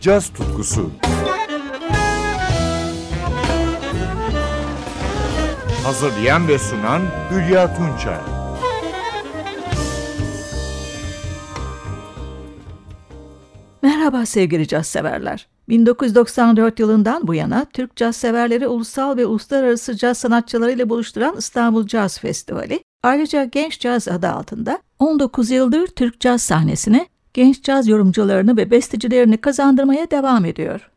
caz tutkusu. Hazırlayan ve sunan Hülya Tunçay. Merhaba sevgili caz severler. 1994 yılından bu yana Türk caz severleri ulusal ve uluslararası caz sanatçılarıyla buluşturan İstanbul Caz Festivali, ayrıca Genç Caz adı altında 19 yıldır Türk caz sahnesine genç caz yorumcularını ve bestecilerini kazandırmaya devam ediyor.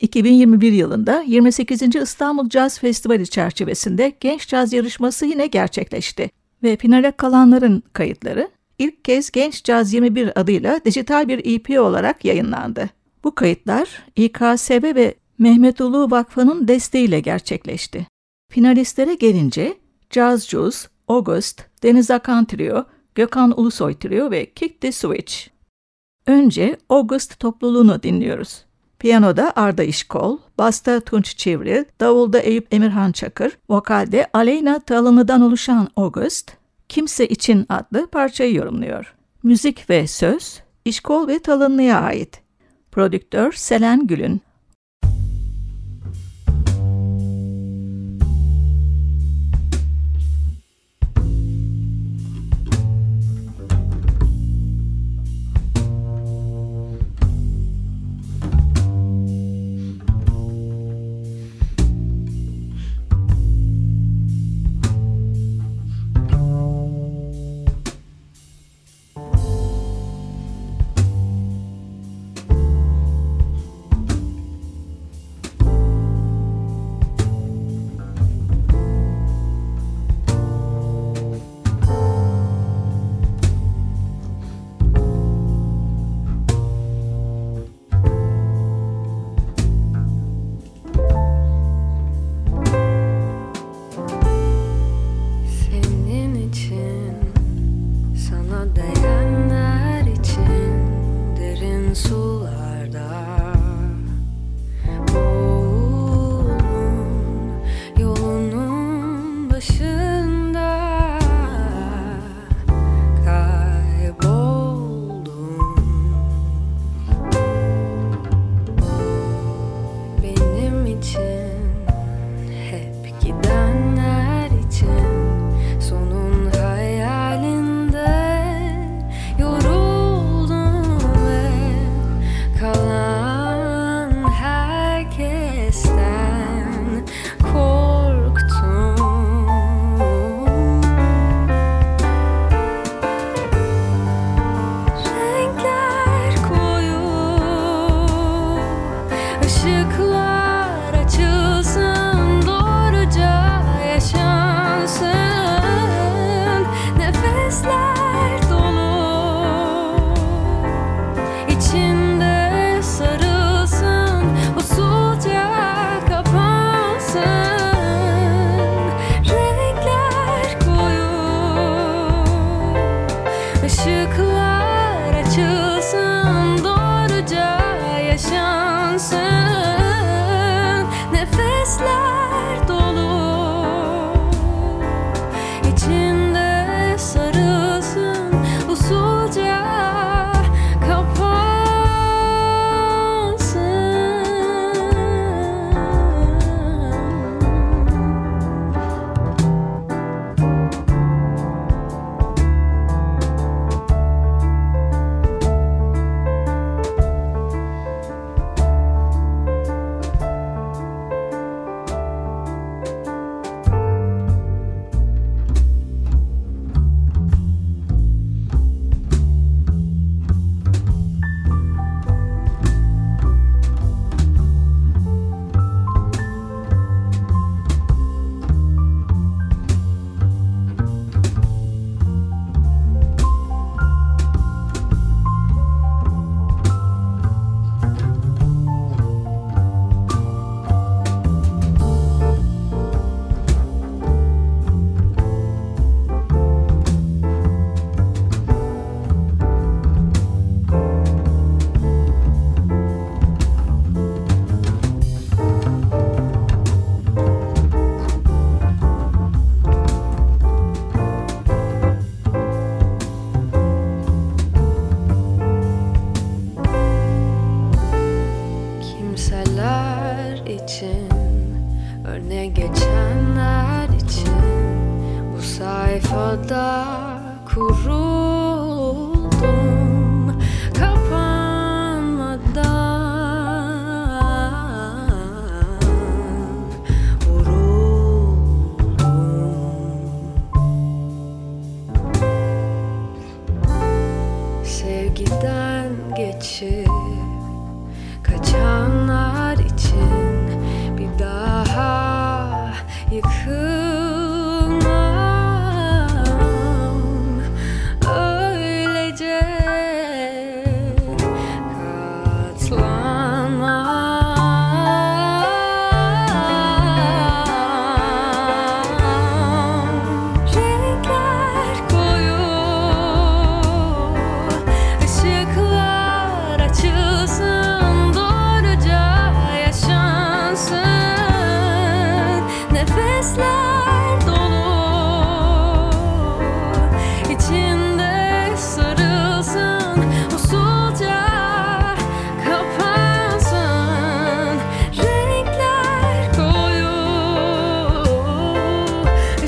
2021 yılında 28. İstanbul Caz Festivali çerçevesinde Genç Caz yarışması yine gerçekleşti ve finale kalanların kayıtları ilk kez Genç Caz 21 adıyla dijital bir EP olarak yayınlandı. Bu kayıtlar İKSV ve Mehmet Ulu Vakfı'nın desteğiyle gerçekleşti. Finalistlere gelince Jazz Juice, August, Deniz Akan Trio, Gökhan Ulusoy Trio ve Kick the Switch. Önce August topluluğunu dinliyoruz. Piyanoda Arda İşkol, basta Tunç Çivril, davulda Eyüp Emirhan Çakır, vokalde Aleyna Talını'dan oluşan August, Kimse İçin adlı parçayı yorumluyor. Müzik ve söz İşkol ve Talınlı'ya ait. Prodüktör Selen Gülün. giden geçip kaçanlar için bir daha yıkıl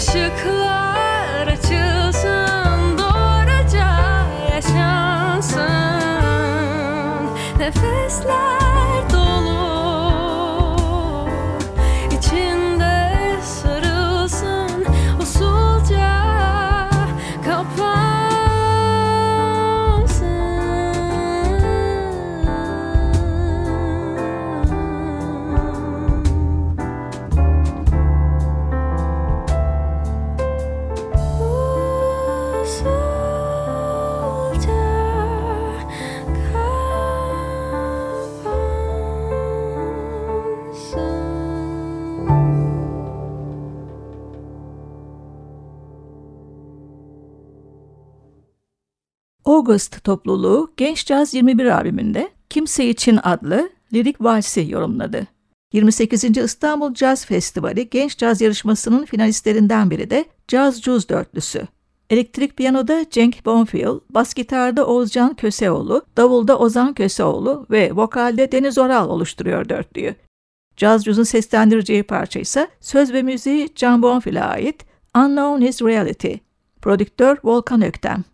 Işıklar açılsın Doğruca yaşansın. Nefesler August topluluğu Genç Caz 21 albümünde Kimse İçin adlı lirik valsi yorumladı. 28. İstanbul Caz Festivali Genç Caz Yarışması'nın finalistlerinden biri de Caz Cuz dörtlüsü. Elektrik piyanoda Cenk Bonfil, bas gitarda Oğuzcan Köseoğlu, davulda Ozan Köseoğlu ve vokalde Deniz Oral oluşturuyor dörtlüyü. Caz Cuz'un seslendireceği parça ise söz ve müziği Can Bonfil'e ait Unknown is Reality. Prodüktör Volkan Öktem.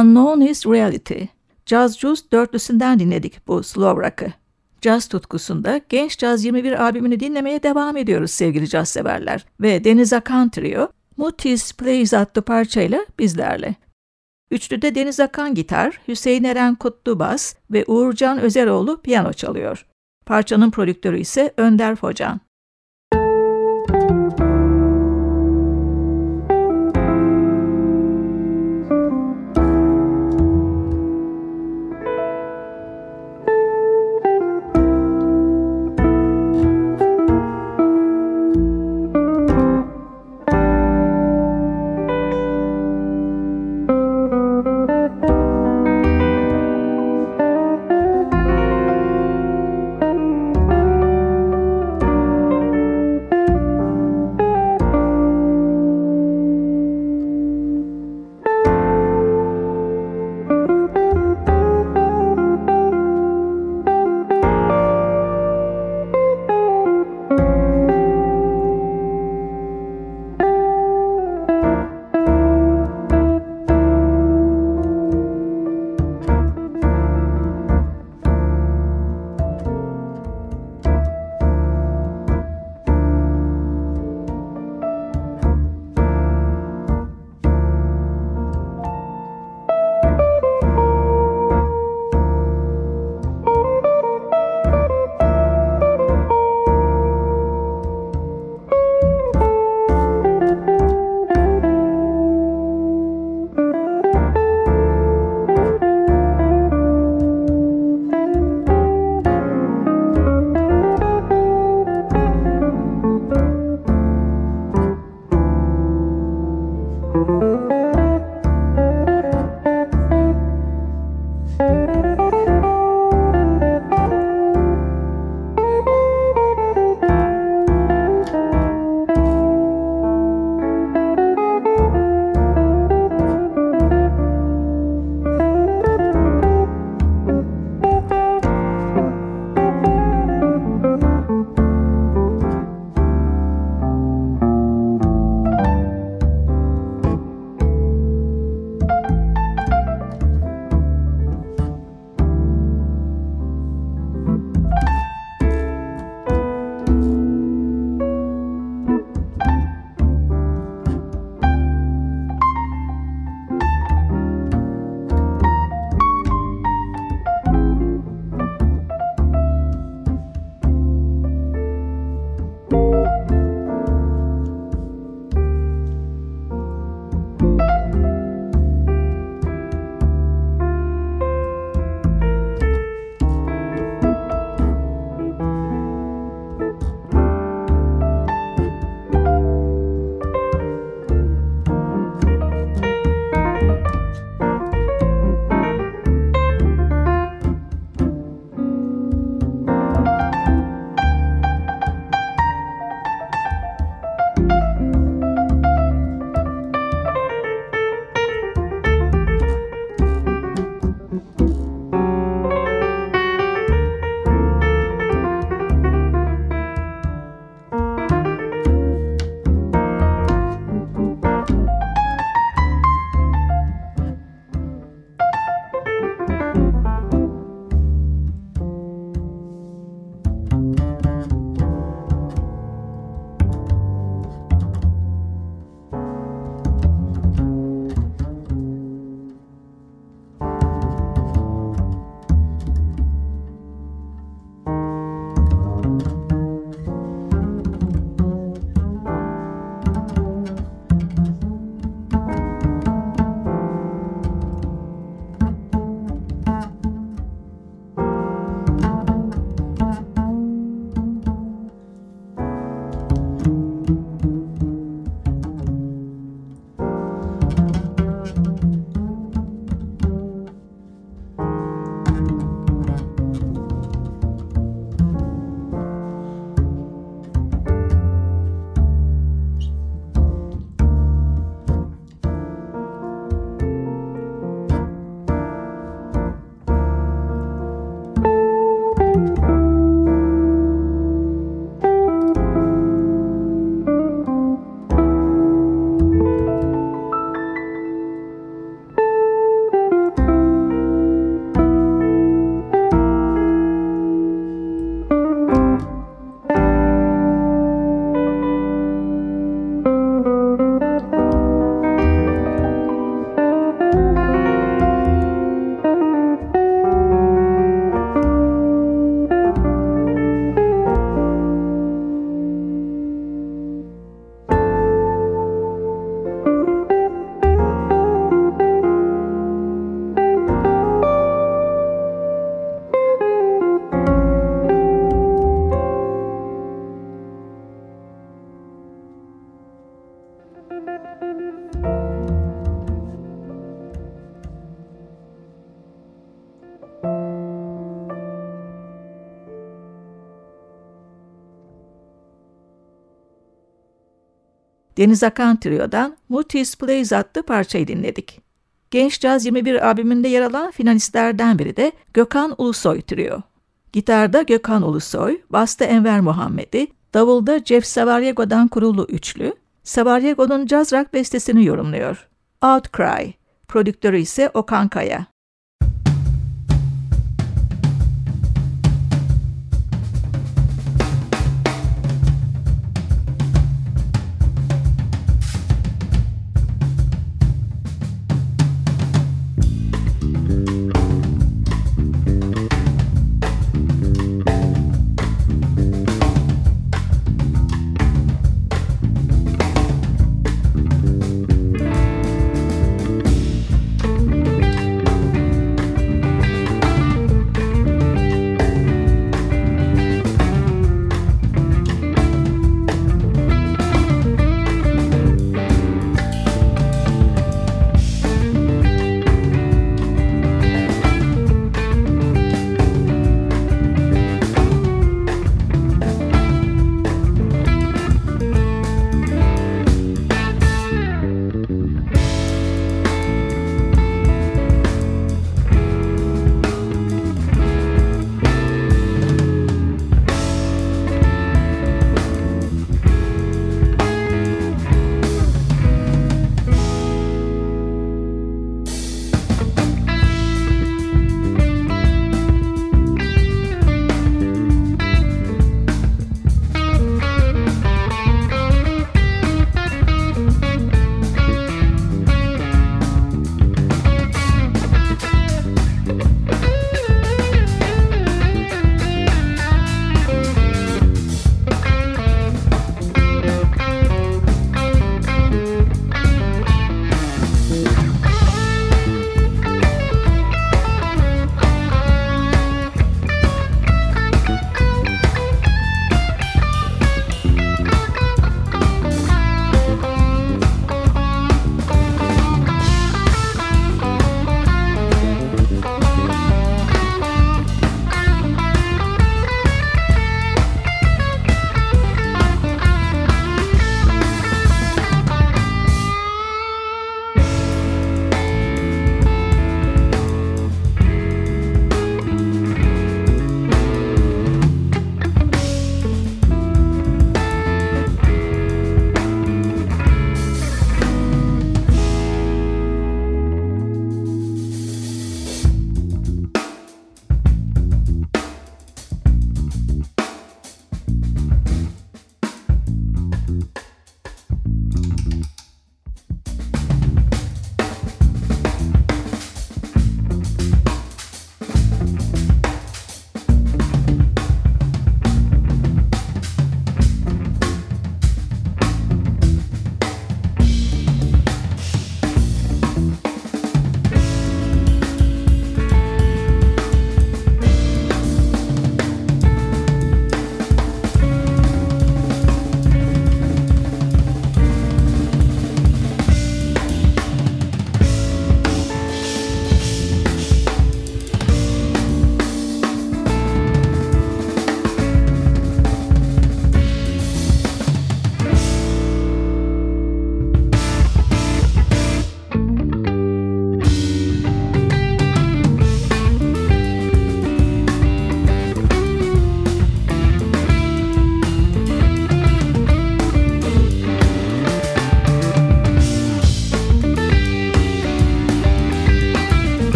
Unknown is Reality. Jazz Juice dörtlüsünden dinledik bu slow rock'ı. Caz tutkusunda Genç Caz 21 albümünü dinlemeye devam ediyoruz sevgili caz severler. Ve Deniz Akan Trio, Mutis Plays adlı parçayla bizlerle. Üçlüde Deniz Akan gitar, Hüseyin Eren Kutlu bas ve Uğurcan Özeroğlu piyano çalıyor. Parçanın prodüktörü ise Önder Focan. Deniz Akan Trio'dan Mutis Plays adlı parçayı dinledik. Genç Caz 21 albümünde yer alan finalistlerden biri de Gökhan Ulusoy Trio. Gitarda Gökhan Ulusoy, basta Enver Muhammedi, davulda Jeff Savariego'dan kurulu üçlü, Savariego'nun caz rock bestesini yorumluyor. Outcry, prodüktörü ise Okan Kaya.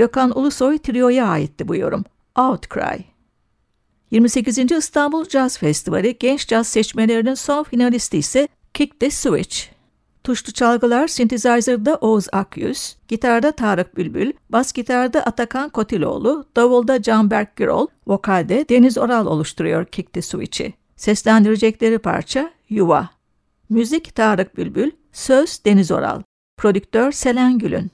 Gökhan Ulusoy Trio'ya aitti bu yorum. Outcry. 28. İstanbul Jazz Festivali genç caz seçmelerinin son finalisti ise Kick the Switch. Tuşlu çalgılar synthesizer'da Oğuz Akyüz, gitarda Tarık Bülbül, bas gitarda Atakan Kotiloğlu, davulda Canberk Girol, vokalde Deniz Oral oluşturuyor Kick the Switch'i. Seslendirecekleri parça Yuva. Müzik Tarık Bülbül, söz Deniz Oral. Prodüktör Selen Gülün.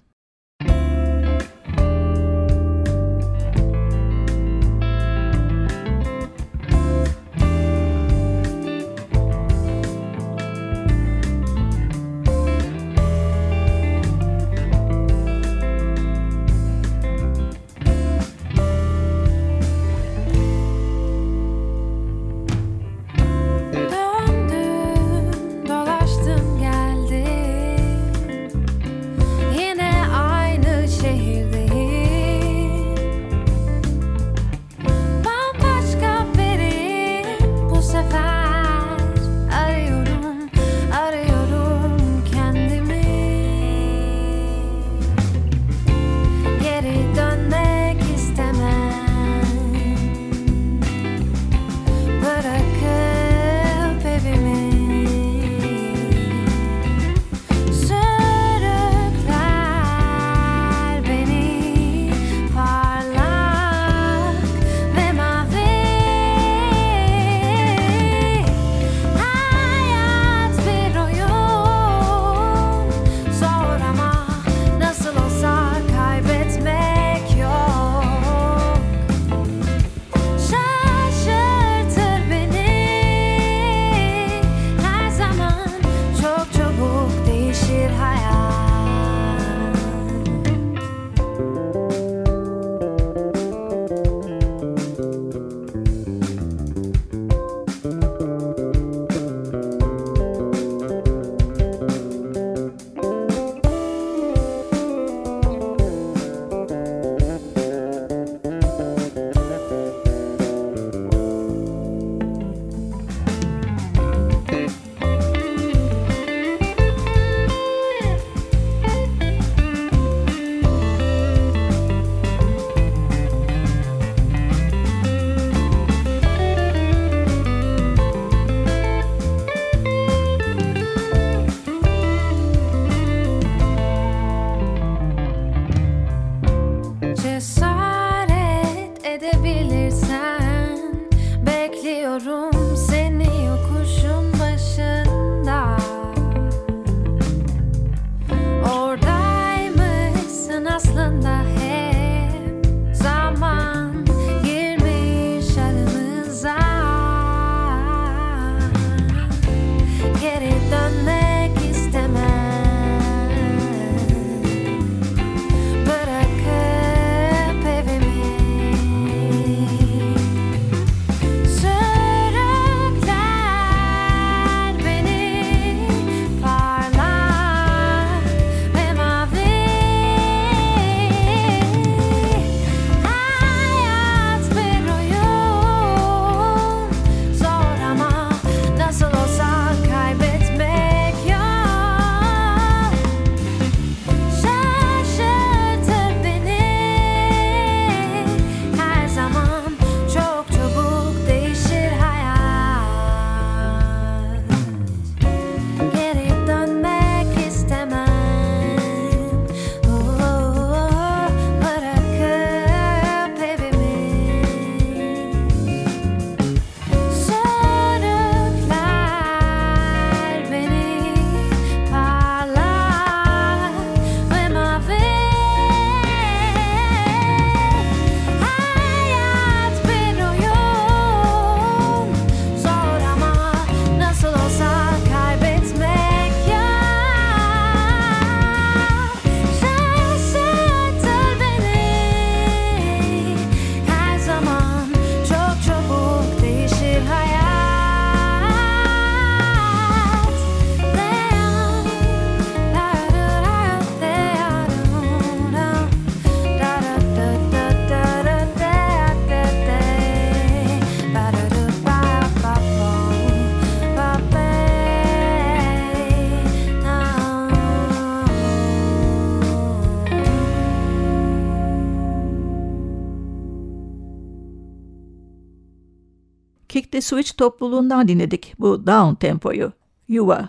The Switch topluluğundan dinledik bu down tempoyu. Yuva.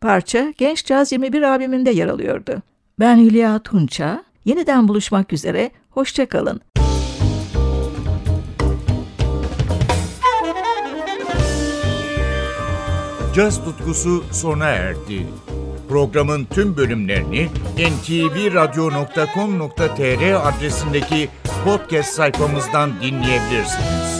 Parça Genç Caz 21 albümünde yer alıyordu. Ben Hülya Tunça. Yeniden buluşmak üzere. Hoşçakalın. caz tutkusu sona erdi. Programın tüm bölümlerini ntvradio.com.tr adresindeki podcast sayfamızdan dinleyebilirsiniz.